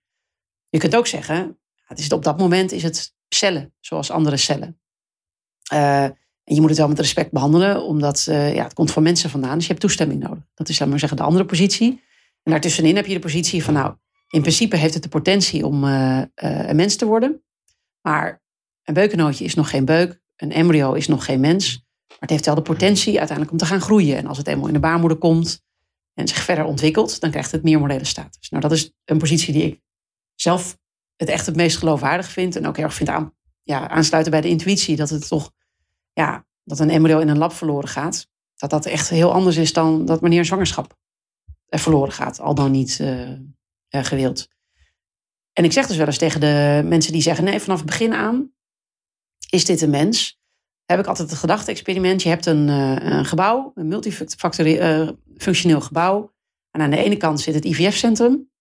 S1: Je kunt ook zeggen, het is op dat moment is het cellen, zoals andere cellen. En je moet het wel met respect behandelen, omdat uh, ja, het komt van mensen vandaan. Dus je hebt toestemming nodig. Dat is, laat maar zeggen, de andere positie. En daartussenin heb je de positie van, nou, in principe heeft het de potentie om uh, uh, een mens te worden. Maar een beukennootje is nog geen beuk. Een embryo is nog geen mens. Maar het heeft wel de potentie uiteindelijk om te gaan groeien. En als het eenmaal in de baarmoeder komt en zich verder ontwikkelt, dan krijgt het meer morele status. Nou, dat is een positie die ik zelf het echt het meest geloofwaardig vind. En ook heel erg vind aan, ja, aansluiten bij de intuïtie. Dat het toch, ja, dat een embryo in een lab verloren gaat. Dat dat echt heel anders is dan dat wanneer een zwangerschap er verloren gaat. Al dan niet uh, gewild. En ik zeg dus wel eens tegen de mensen die zeggen: nee, vanaf het begin aan is dit een mens. Heb ik altijd het gedachte-experiment. Je hebt een, uh, een gebouw, een multifunctioneel gebouw. En aan de ene kant zit het IVF-centrum.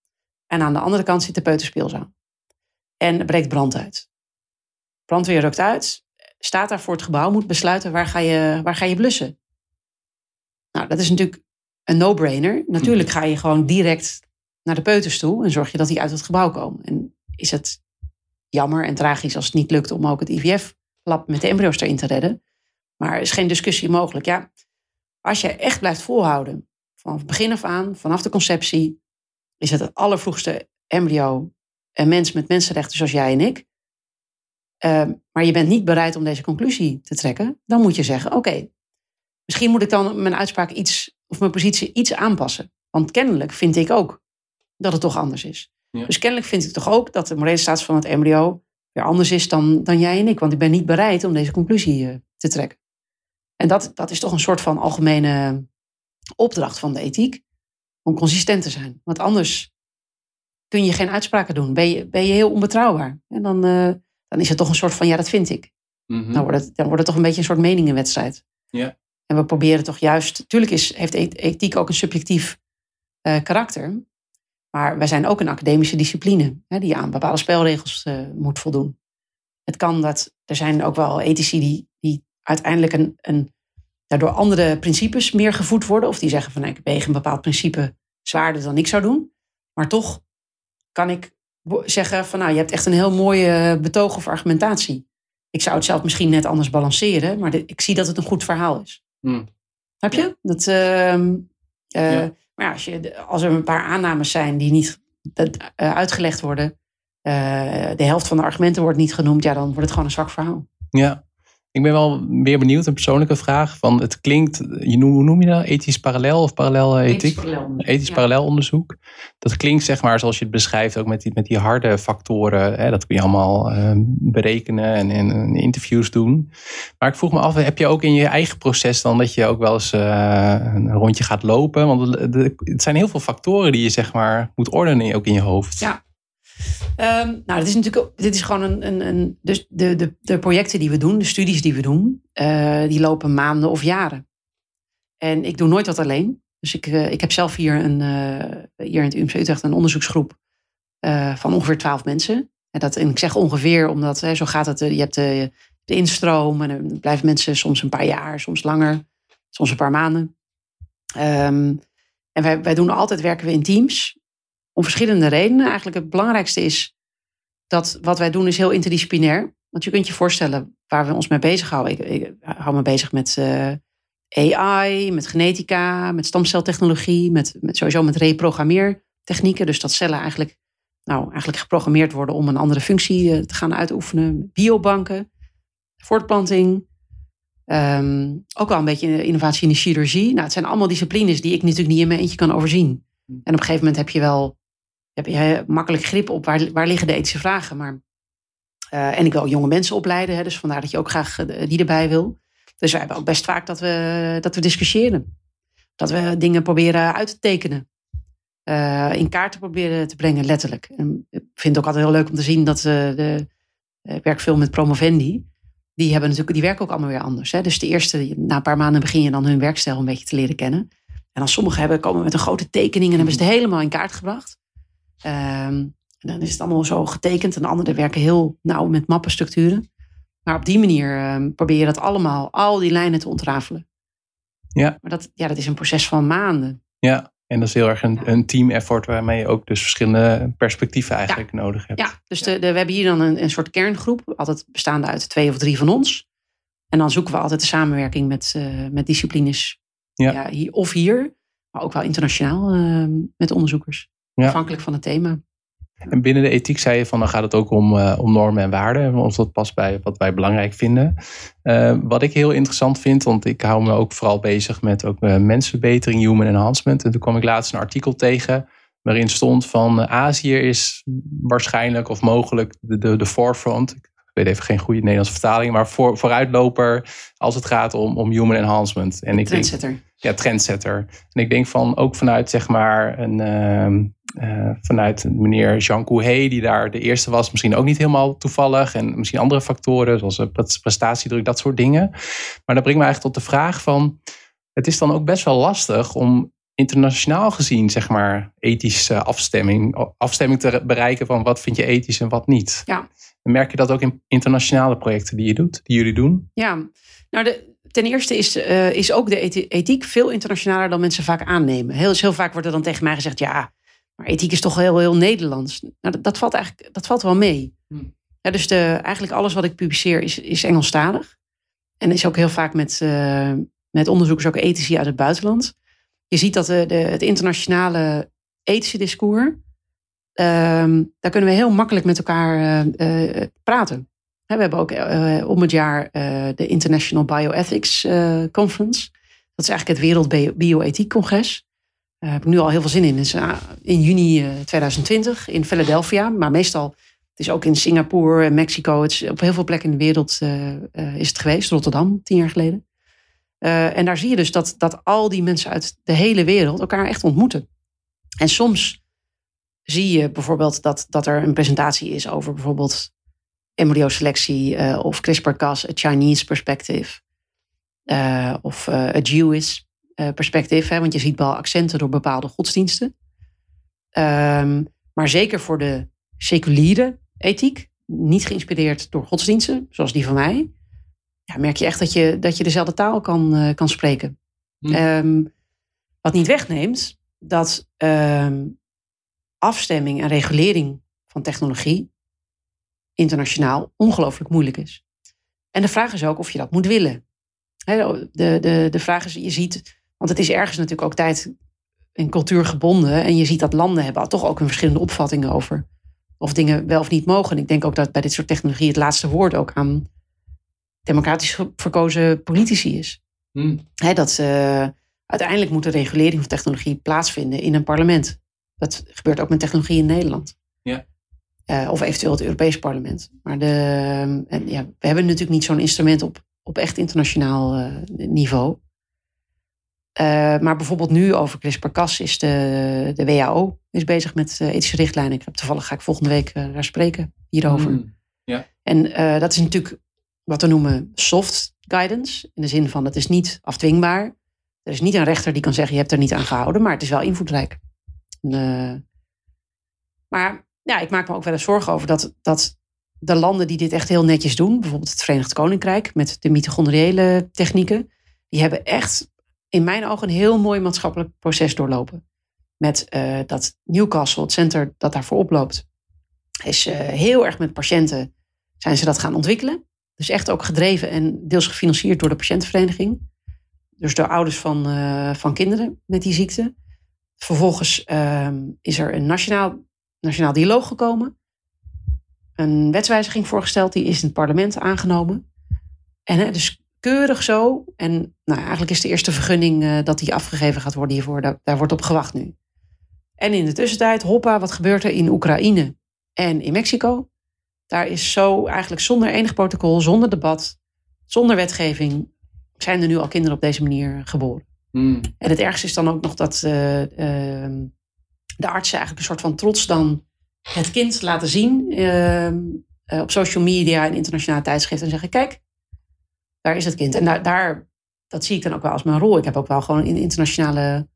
S1: En aan de andere kant zit de peuterspeelzaal. En er breekt brand uit. Brandweer rukt uit, staat daar voor het gebouw, moet besluiten waar ga je, waar ga je blussen. Nou, dat is natuurlijk een no-brainer. Natuurlijk ga je gewoon direct naar de peuters toe en zorg je dat die uit het gebouw komen. En is het jammer en tragisch als het niet lukt om ook het IVF-lab met de embryo's erin te redden. Maar er is geen discussie mogelijk. Ja, als je echt blijft volhouden, van begin af aan, vanaf de conceptie, is het het allervroegste embryo een mens met mensenrechten zoals jij en ik. Ehm, maar je bent niet bereid om deze conclusie te trekken, dan moet je zeggen: oké, misschien moet ik dan mijn uitspraak iets of mijn positie iets aanpassen. Want kennelijk vind ik ook dat het toch anders is. Dus kennelijk vind ik toch ook dat de morele van het embryo weer anders is dan, dan jij en ik. Want ik ben niet bereid om deze conclusie uh, te trekken. En dat, dat is toch een soort van algemene opdracht van de ethiek. Om consistent te zijn. Want anders kun je geen uitspraken doen. Ben je, ben je heel onbetrouwbaar. En dan, uh, dan is het toch een soort van, ja, dat vind ik. Mm -hmm. dan, wordt het, dan wordt het toch een beetje een soort meningenwedstrijd.
S2: Ja.
S1: En we proberen toch juist, natuurlijk is, heeft ethiek ook een subjectief uh, karakter. Maar wij zijn ook een academische discipline hè, die aan bepaalde spelregels uh, moet voldoen. Het kan dat, er zijn ook wel ethici die, die uiteindelijk een, een, door andere principes meer gevoed worden. Of die zeggen van ik weeg een bepaald principe zwaarder dan ik zou doen. Maar toch kan ik zeggen van nou je hebt echt een heel mooie betoog of argumentatie. Ik zou het zelf misschien net anders balanceren, maar de, ik zie dat het een goed verhaal is.
S2: Hmm.
S1: Heb je? Dat, uh, uh, ja. Maar ja, als, je, als er een paar aannames zijn die niet uh, uitgelegd worden, de helft van de argumenten wordt niet genoemd, ja, dan wordt het gewoon een zwak verhaal.
S2: Ja, ik ben wel meer benieuwd, een persoonlijke vraag. Van het klinkt, je noem, hoe noem je dat? Ethisch parallel of parallel ethiek? Ethisch parallel, Ethisch ja. parallel onderzoek. Dat klinkt zeg maar zoals je het beschrijft, ook met die, met die harde factoren. Hè, dat kun je allemaal uh, berekenen en, in interviews doen. Maar ik vroeg me af, heb je ook in je eigen proces dan dat je ook wel eens uh, een rondje gaat lopen? Want het zijn heel veel factoren die je zeg maar moet ordenen ook in je hoofd.
S1: Ja, Um, nou, dit is natuurlijk dit is gewoon een. een, een dus de, de, de projecten die we doen, de studies die we doen, uh, die lopen maanden of jaren. En ik doe nooit wat alleen. Dus ik, uh, ik heb zelf hier, een, uh, hier in het UMC Utrecht een onderzoeksgroep van ongeveer twaalf mensen. En, dat, en ik zeg ongeveer, omdat hè, zo gaat het. je hebt de, instroom en dan blijven mensen soms een paar jaar, soms langer, soms een paar maanden. Um, en wij, wij doen altijd, werken we in teams. Om verschillende redenen. Eigenlijk het belangrijkste is dat wat wij doen is heel interdisciplinair. Want je kunt je voorstellen waar we ons mee bezighouden. Ik, ik hou me bezig met uh, AI, met genetica, met stamceltechnologie, met, met sowieso met reprogrammeertechnieken. Dus dat cellen eigenlijk, nou, eigenlijk geprogrammeerd worden om een andere functie uh, te gaan uitoefenen. Biobanken, voortplanting. Um, ook wel een beetje innovatie in de chirurgie. Nou, het zijn allemaal disciplines die ik natuurlijk niet in mijn eentje kan overzien. En op een gegeven moment heb je wel heb je makkelijk grip op waar, waar liggen de ethische vragen. Maar, uh, en ik wil jonge mensen opleiden, hè, dus vandaar dat je ook graag uh, die erbij wil. Dus wij hebben ook best vaak dat we, dat we discussiëren. Dat we dingen proberen uit te tekenen. Uh, in kaart te proberen te brengen, letterlijk. En ik vind het ook altijd heel leuk om te zien dat de, ik werk veel met promovendi. Die, hebben natuurlijk, die werken ook allemaal weer anders. Hè? Dus de eerste, na een paar maanden begin je dan hun werkstijl een beetje te leren kennen. En dan sommigen hebben, komen met een grote tekening en hebben ze het helemaal in kaart gebracht. Um, dan is het allemaal zo getekend. En de anderen werken heel nauw met mappenstructuren. Maar op die manier um, probeer je dat allemaal, al die lijnen te ontrafelen.
S2: Ja.
S1: Maar dat, ja, dat is een proces van maanden.
S2: Ja, en dat is heel erg een, een team effort waarmee je ook dus verschillende perspectieven eigenlijk
S1: ja.
S2: nodig hebt.
S1: Ja, dus de, de, we hebben hier dan een, een soort kerngroep, altijd bestaande uit twee of drie van ons. En dan zoeken we altijd de samenwerking met, met disciplines. Ja. hier, of hier, maar ook wel internationaal met onderzoekers. Afhankelijk van het thema.
S2: En binnen de ethiek zei je van dan gaat het ook om, uh, om normen en waarden. Of dat past bij wat wij belangrijk vinden. Uh, wat ik heel interessant vind, want ik hou me ook vooral bezig met ook, uh, mensverbetering, human enhancement. En toen kwam ik laatst een artikel tegen waarin stond van Azië is waarschijnlijk of mogelijk de, de, de forefront. Ik weet even geen goede Nederlandse vertaling, maar voor, vooruitloper als het gaat om, om human enhancement.
S1: En ik.
S2: Denk, ja, trendsetter. En ik denk van ook vanuit zeg maar een ehm, uh, vanuit meneer Jean Couhé, die daar de eerste was, misschien ook niet helemaal toevallig. En misschien andere factoren, zoals prestatiedruk, dat soort dingen. Maar dat brengt me eigenlijk tot de vraag van, het is dan ook best wel lastig om internationaal gezien, zeg maar, ethische afstemming, afstemming te bereiken van wat vind je ethisch en wat niet.
S1: Ja.
S2: En merk je dat ook in internationale projecten die je doet, die jullie doen?
S1: Ja, nou de, ten eerste is, uh, is ook de ethiek veel internationaler dan mensen vaak aannemen. Heel, heel vaak wordt er dan tegen mij gezegd, ja, maar ethiek is toch heel, heel Nederlands. Nou, dat, dat, valt eigenlijk dat valt wel mee. Hmm. Ja, dus de, eigenlijk alles wat ik publiceer is, is Engelstalig. En is ook heel vaak met, uh, met onderzoekers, ook ethici uit het buitenland. Je ziet dat de, de het internationale ethische discours, ehm, daar kunnen we heel makkelijk met elkaar uh, praten. We hebben ook om het jaar de International Bioethics Conference. Dat is eigenlijk het Wereld Bioethiek Congres. Daar heb ik nu al heel veel zin in. Dus, in juni 2020 in Philadelphia. Maar meestal, het is ook in Singapore en Mexico. Het is op heel veel plekken in de wereld is het geweest. Rotterdam, tien jaar geleden. En daar zie je dus dat, dat al die mensen uit de hele wereld elkaar echt ontmoeten. En soms zie je bijvoorbeeld dat, dat er een presentatie is over bijvoorbeeld embryoselectie of CRISPR-Cas, a Chinese perspective. of a Jewish uh, perspectief. Hè, want je ziet wel accenten door bepaalde godsdiensten. Um, maar zeker voor de seculiere ethiek, niet geïnspireerd door godsdiensten, zoals die van mij, ja, merk je echt dat je, dat je dezelfde taal kan, uh, kan spreken. Hm. Um, wat niet wegneemt dat um, afstemming en regulering van technologie internationaal ongelooflijk moeilijk is. En de vraag is ook of je dat moet willen. de, de, de vraag is, je ziet want het is ergens natuurlijk ook tijd en cultuur gebonden. En je ziet dat landen hebben toch ook een verschillende opvattingen over of dingen wel of niet mogen. ik denk ook dat bij dit soort technologie het laatste woord ook aan democratisch verkozen politici is. Hmm. dat uh, uiteindelijk moet de regulering van technologie plaatsvinden in een parlement. Dat gebeurt ook met technologie in Nederland.
S2: Ja.
S1: Uh, of eventueel het Europees parlement. Maar de, en ja, we hebben natuurlijk niet zo'n instrument op, op echt internationaal uh, niveau. Uh, maar bijvoorbeeld nu over CRISPR-Cas is de, de WHO is bezig met ethische richtlijnen. Ik heb, toevallig ga ik volgende week daar spreken hierover. Mm, En dat is natuurlijk wat we noemen soft guidance. In de zin van het is niet afdwingbaar. Er is niet een rechter die kan zeggen je hebt er niet aan gehouden. Maar het is wel invloedrijk. maar ja, ik maak me ook wel eens zorgen over dat, dat de landen die dit echt heel netjes doen. Bijvoorbeeld het Verenigd Koninkrijk met de mitochondriële technieken. Die hebben echt in mijn ogen een heel mooi maatschappelijk proces doorlopen. Met uh, dat Newcastle, het center dat daarvoor oploopt, is uh, heel erg met patiënten zijn ze dat gaan ontwikkelen. Dus echt ook gedreven en deels gefinancierd door de patiëntenvereniging. Dus door ouders van, uh, van kinderen met die ziekte. Vervolgens ehm, is er een nationaal, nationaal dialoog gekomen. Een wetswijziging voorgesteld, die is in het parlement aangenomen. En dus keurig zo. En nou, eigenlijk is de eerste vergunning uh, dat die afgegeven gaat worden hiervoor. Daar, daar, wordt op gewacht nu. En in de tussentijd, hoppa, wat gebeurt er in Oekraïne en in Mexico? Daar is zo eigenlijk zonder enig protocol, zonder debat, zonder wetgeving, zijn er nu al kinderen op deze manier geboren. Hmm. En het ergste is dan ook nog dat uh, uh, de artsen eigenlijk een soort van trots dan het kind laten zien ehm, eh, op social media en internationale tijdschriften en zeggen: Kijk, daar is het kind. En daar, dat zie ik dan ook wel als mijn rol. Ik heb ook wel gewoon in internationale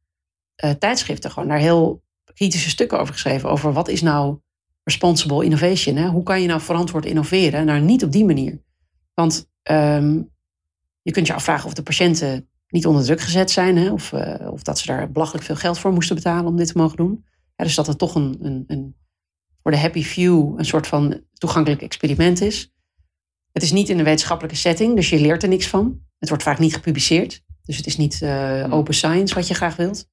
S1: uh, tijdschriften gewoon daar heel kritische stukken over geschreven. Over wat is nou responsible innovation? Hè? Hoe kan je nou verantwoord innoveren? Nou, niet op die manier. Want um, je kunt je afvragen of de patiënten niet onder druk gezet zijn. Hè? Of, uh, of dat ze daar belachelijk veel geld voor moesten betalen om dit te mogen doen. Ja, dus dat het toch een, een, een, voor de happy few een soort van toegankelijk experiment is. Het is niet in een wetenschappelijke setting, dus je leert er niks van. Het wordt vaak niet gepubliceerd. Dus het is niet uh, open science wat je graag wilt.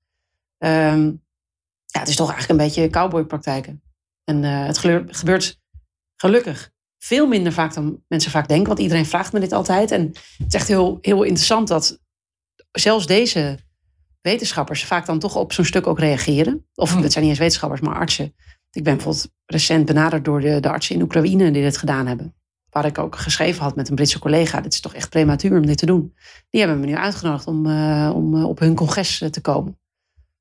S1: Um, ja, het is toch eigenlijk een beetje cowboypraktijken. En uh, het gebeurt gelukkig veel minder vaak dan mensen vaak denken. Want iedereen vraagt me dit altijd. En het is echt heel, heel interessant dat zelfs deze wetenschappers vaak dan toch op zo'n stuk ook reageren. Of het zijn niet eens wetenschappers, maar artsen. Ik ben bijvoorbeeld recent benaderd door de, de artsen in Oekraïne die dit gedaan hebben. Waar ik ook geschreven had met een Britse collega. Dit is toch echt prematuur om dit te doen. Die hebben me nu uitgenodigd om, uh, om uh, op hun congres uh, te komen.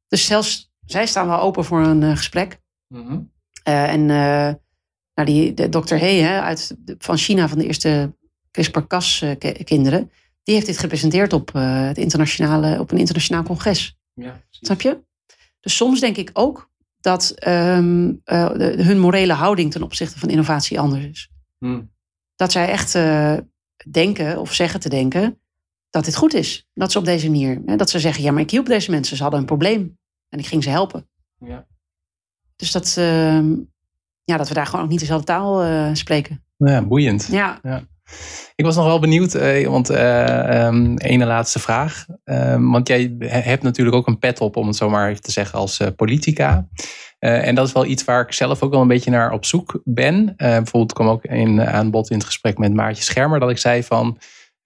S1: Dus zelfs zij staan wel open voor een gesprek. Mm -hmm. en nou, die, de dokter He hè, uit, van China, van de eerste CRISPR-Cas-kinderen, die heeft dit gepresenteerd op, het internationale, op een internationaal congres. Ja, Snap je? Dus soms denk ik ook dat um, de, hun morele houding ten opzichte van innovatie anders is. Mm dat zij echt uh, denken of zeggen te denken dat dit goed is. Dat ze op deze manier, hè, dat ze zeggen, ja, maar ik hielp deze mensen, ze hadden een probleem en ik ging ze helpen. Ja. Dus dat, uh, ja, dat we daar gewoon ook niet dezelfde taal uh, spreken.
S2: Ja, boeiend. Ja. ja. Ik was nog wel benieuwd, eh, want uh, laatste vraag. Uh, want jij hebt natuurlijk ook een pet op, om het zo maar te zeggen, als politica. Uh, en dat is wel iets waar ik zelf ook wel een beetje naar op zoek ben. Bijvoorbeeld kwam ook in, aan bod in het gesprek met Maartje Schermer dat ik zei van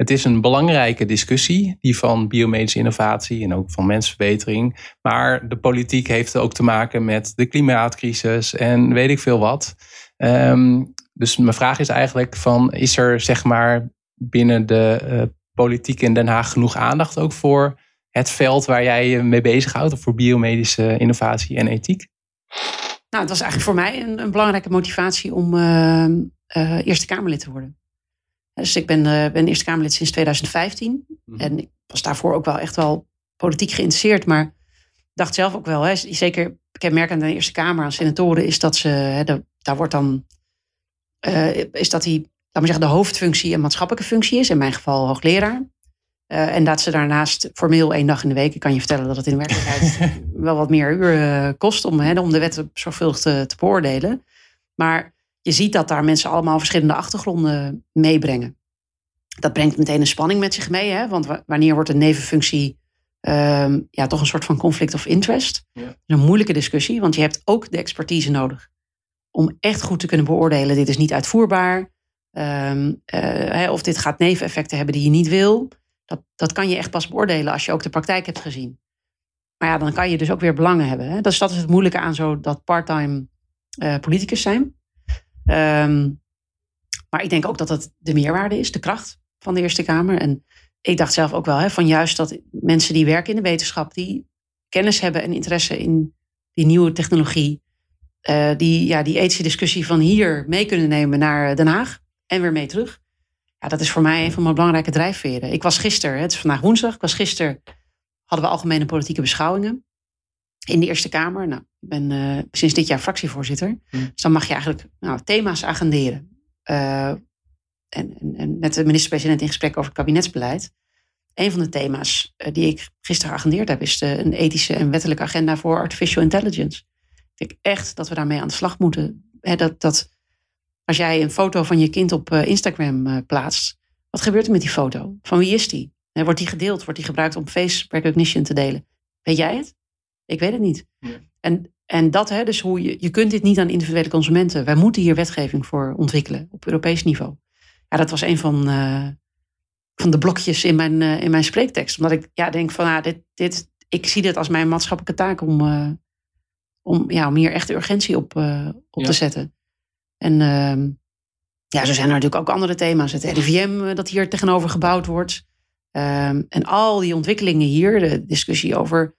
S2: het is een belangrijke discussie, die van biomedische innovatie en ook van mensverbetering. Maar de politiek heeft ook te maken met de klimaatcrisis en weet ik veel wat. Um, dus mijn vraag is eigenlijk van is er zeg maar binnen de uh, politiek in Den Haag genoeg aandacht ook voor het veld waar jij je mee bezighoudt, of voor biomedische innovatie en ethiek?
S1: Nou, het was eigenlijk voor mij een, een belangrijke motivatie om uh, uh, Eerste Kamerlid te worden. Dus ik ben, ben Eerste Kamerlid sinds 2015. Mm. En ik was daarvoor ook wel echt wel politiek geïnteresseerd. Maar dacht zelf ook wel, hè, zeker, ik heb merk aan de Eerste Kamer, aan senatoren, is dat ze, hè, de, daar wordt dan, is dat die, laat maar zeggen, de hoofdfunctie een maatschappelijke functie is. In mijn geval hoogleraar. Uh, en dat ze daarnaast formeel één dag in de week. Ik kan je vertellen dat het in werkelijkheid wel wat meer uh, kost om, hè, om de wet zorgvuldig te, te, beoordelen. Maar je ziet dat daar mensen allemaal verschillende achtergronden meebrengen. Dat brengt meteen een spanning met zich mee. Hè? Want wanneer wordt een nevenfunctie uh, ja, toch een soort van conflict of interest? Ja. Dat is een moeilijke discussie, want je hebt ook de expertise nodig. Om echt goed te kunnen beoordelen, dit is niet uitvoerbaar. Um, of dit gaat neveneffecten hebben die je niet wil. Dat, dat kan je echt pas beoordelen als je ook de praktijk hebt gezien. Maar ja, dan kan je dus ook weer belangen hebben. Hè? Dat, is, het moeilijke aan zo dat parttime uh, politicus zijn. Um, maar ik denk ook dat dat de meerwaarde is, de kracht van de Eerste Kamer. En ik dacht zelf ook wel hè, van juist dat mensen die werken in de wetenschap, die kennis hebben en interesse in die nieuwe technologie, uh, die ja, die ethische discussie van hier mee kunnen nemen naar Den Haag en weer mee terug. Ja, dat is voor mij een van mijn belangrijke drijfveren. Ik was gisteren, het is vandaag woensdag, ik was gisteren, hadden we algemene politieke beschouwingen in de Eerste Kamer. Nou, ik ben uh, sinds dit jaar fractievoorzitter. Hmm. Dus dan mag je eigenlijk nou, thema's agenderen. Uh, en, en, en, met de minister-president in gesprek over het kabinetsbeleid. Een van de thema's die ik gisteren geagendeerd heb, is de, een ethische en wettelijke agenda voor artificial intelligence. Ik echt dat we daarmee aan de slag moeten. dat, dat als jij een foto van je kind op eh, Instagram uh, plaatst, wat gebeurt er met die foto? Van wie is die? Wordt die gedeeld? Wordt die gebruikt om face recognition te delen? Weet jij het? Ik weet het niet. Ja. En, en dat, hè, dus hoe je, je kunt dit niet aan individuele consumenten. Wij moeten hier wetgeving voor ontwikkelen op Europees niveau. Ja, dat was een van, uh, van de blokjes in mijn, in mijn spreektekst. Omdat ik ja, denk van, ah, dit, dit, ik zie dit als mijn maatschappelijke taak om, om, ja, om hier echt de urgentie op, op te zetten. En uh, ja, zo zijn er natuurlijk ook andere thema's. Het RIVM eh, dat hier tegenover gebouwd wordt. Um, en al die ontwikkelingen hier, de discussie over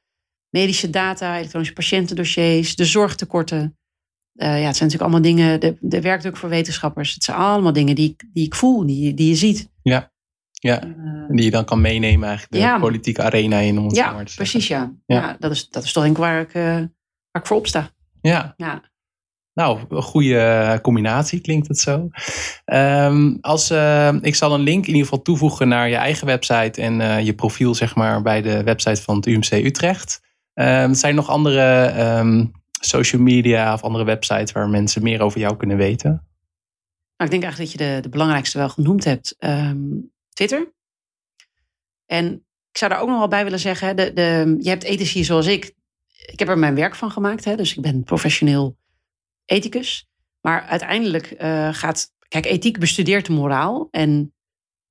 S1: medische data, elektronische patiëntendossiers, de zorgtekorten. Uh, ja, het zijn natuurlijk allemaal dingen, de, de werkdruk voor wetenschappers. Het zijn allemaal dingen die, die ik voel, die, die je ziet.
S2: Ja, ja. Uh, die je dan kan meenemen eigenlijk de ja. politieke arena in. Om
S1: ja, precies ja. ja. ja. dat, is, dat is toch denk ik waar ik, uh, waar ik voor opsta.
S2: Ja. ja. Nou, een goede combinatie klinkt het zo. Um, als, uh, ik zal een link in ieder geval toevoegen naar je eigen website en uh, je profiel zeg maar, bij de website van het UMC Utrecht. Um, zijn er nog andere um, social media of andere websites waar mensen meer over jou kunnen weten?
S1: Nou, ik denk eigenlijk dat je de, de belangrijkste wel genoemd hebt. Ehm, Twitter. En ik zou daar ook nog wel bij willen zeggen, de, de, je hebt ethici zoals ik. Ik heb er mijn werk van gemaakt, hè, dus ik ben professioneel ethicus. Maar uiteindelijk uh, gaat, kijk, ethiek bestudeert de moraal. En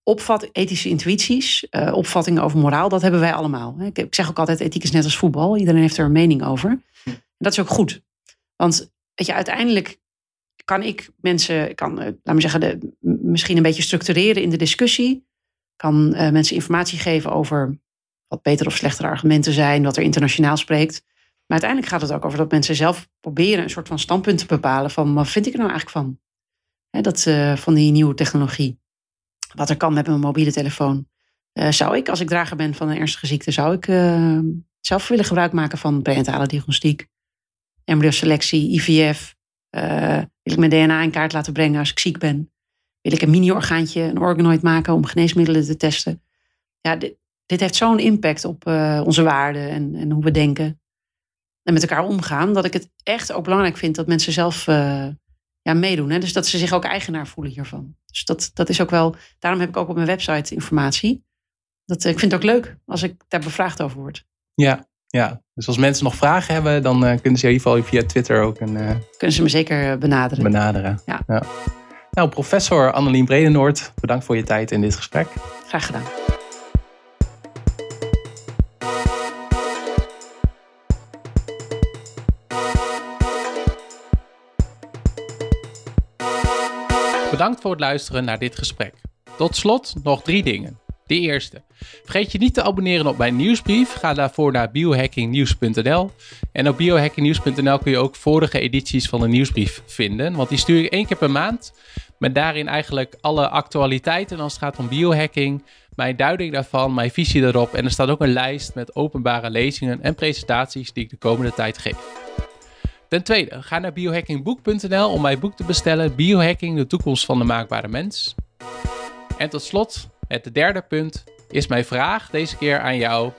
S1: opvat, ethische intuïties, uh, opvattingen over moraal, dat hebben wij allemaal. Ik, ik, zeg ook altijd, ethiek is net als voetbal. Iedereen heeft er een mening over. En dat is ook goed. Want weet je, uiteindelijk kan ik mensen, kan, uh, laat me zeggen, de, misschien een beetje structureren in de discussie. Kan mensen informatie geven over wat betere of slechtere argumenten zijn, wat er internationaal spreekt. Maar uiteindelijk gaat het ook over dat mensen zelf proberen een soort van standpunt te bepalen van wat vind ik er nou eigenlijk van? Dat, uh, van die nieuwe technologie. Wat er kan met mijn mobiele telefoon. zou ik, als ik drager ben van een ernstige ziekte, zou ik zelf willen gebruik maken van prenatale diagnostiek, embryoselectie, IVF, uh, wil ik mijn DNA in kaart laten brengen als ik ziek ben? Wil ik een mini-orgaantje, een organoid maken om geneesmiddelen te testen? Ja, dit, dit heeft zo'n impact op onze waarden en, en, hoe we denken. En met elkaar omgaan. Dat ik het echt ook belangrijk vind dat mensen zelf uh, ja, meedoen. Hè? Dus dat ze zich ook eigenaar voelen hiervan. Dus dat, dat is ook wel. Daarom heb ik ook op mijn website informatie. Dat, ik vind het ook leuk als ik daar bevraagd over word.
S2: Ja, ja, dus als mensen nog vragen hebben, dan uh, kunnen ze in ieder geval via Twitter ook een. Uh,
S1: kunnen ze me zeker benaderen.
S2: Benaderen. Ja. ja. Nou, professor Annelien Bredenoord, bedankt voor je tijd in dit gesprek.
S1: Graag gedaan.
S2: Bedankt voor het luisteren naar dit gesprek. Tot slot nog drie dingen. De eerste. Vergeet je niet te abonneren op mijn nieuwsbrief. Ga daarvoor naar biohackingnieuws.nl. En op biohackingnieuws.nl kun je ook vorige edities van de nieuwsbrief vinden. Want die stuur ik één keer per maand. Met daarin eigenlijk alle actualiteiten als het gaat om biohacking. Mijn duiding daarvan, mijn visie erop. En er staat ook een lijst met openbare lezingen en presentaties die ik de komende tijd geef. Ten tweede, ga naar biohackingboek.nl om mijn boek te bestellen. Biohacking, de toekomst van de maakbare mens. En tot slot, het derde punt is mijn vraag deze keer aan jou.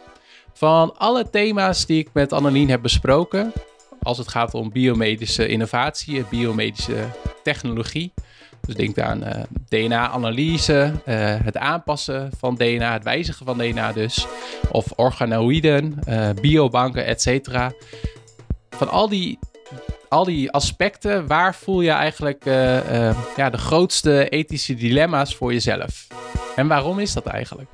S2: Van alle thema's die ik met Annelien heb besproken, als het gaat om biomedische innovatie, biomedische technologie. Dus denk aan uh, DNA-analyse, uh, het aanpassen van DNA, het wijzigen van DNA dus. Of organoïden, uh, biobanken, etc. Van al die, al die aspecten, waar voel je eigenlijk ja, de grootste ethische dilemma's voor jezelf? En waarom is dat eigenlijk?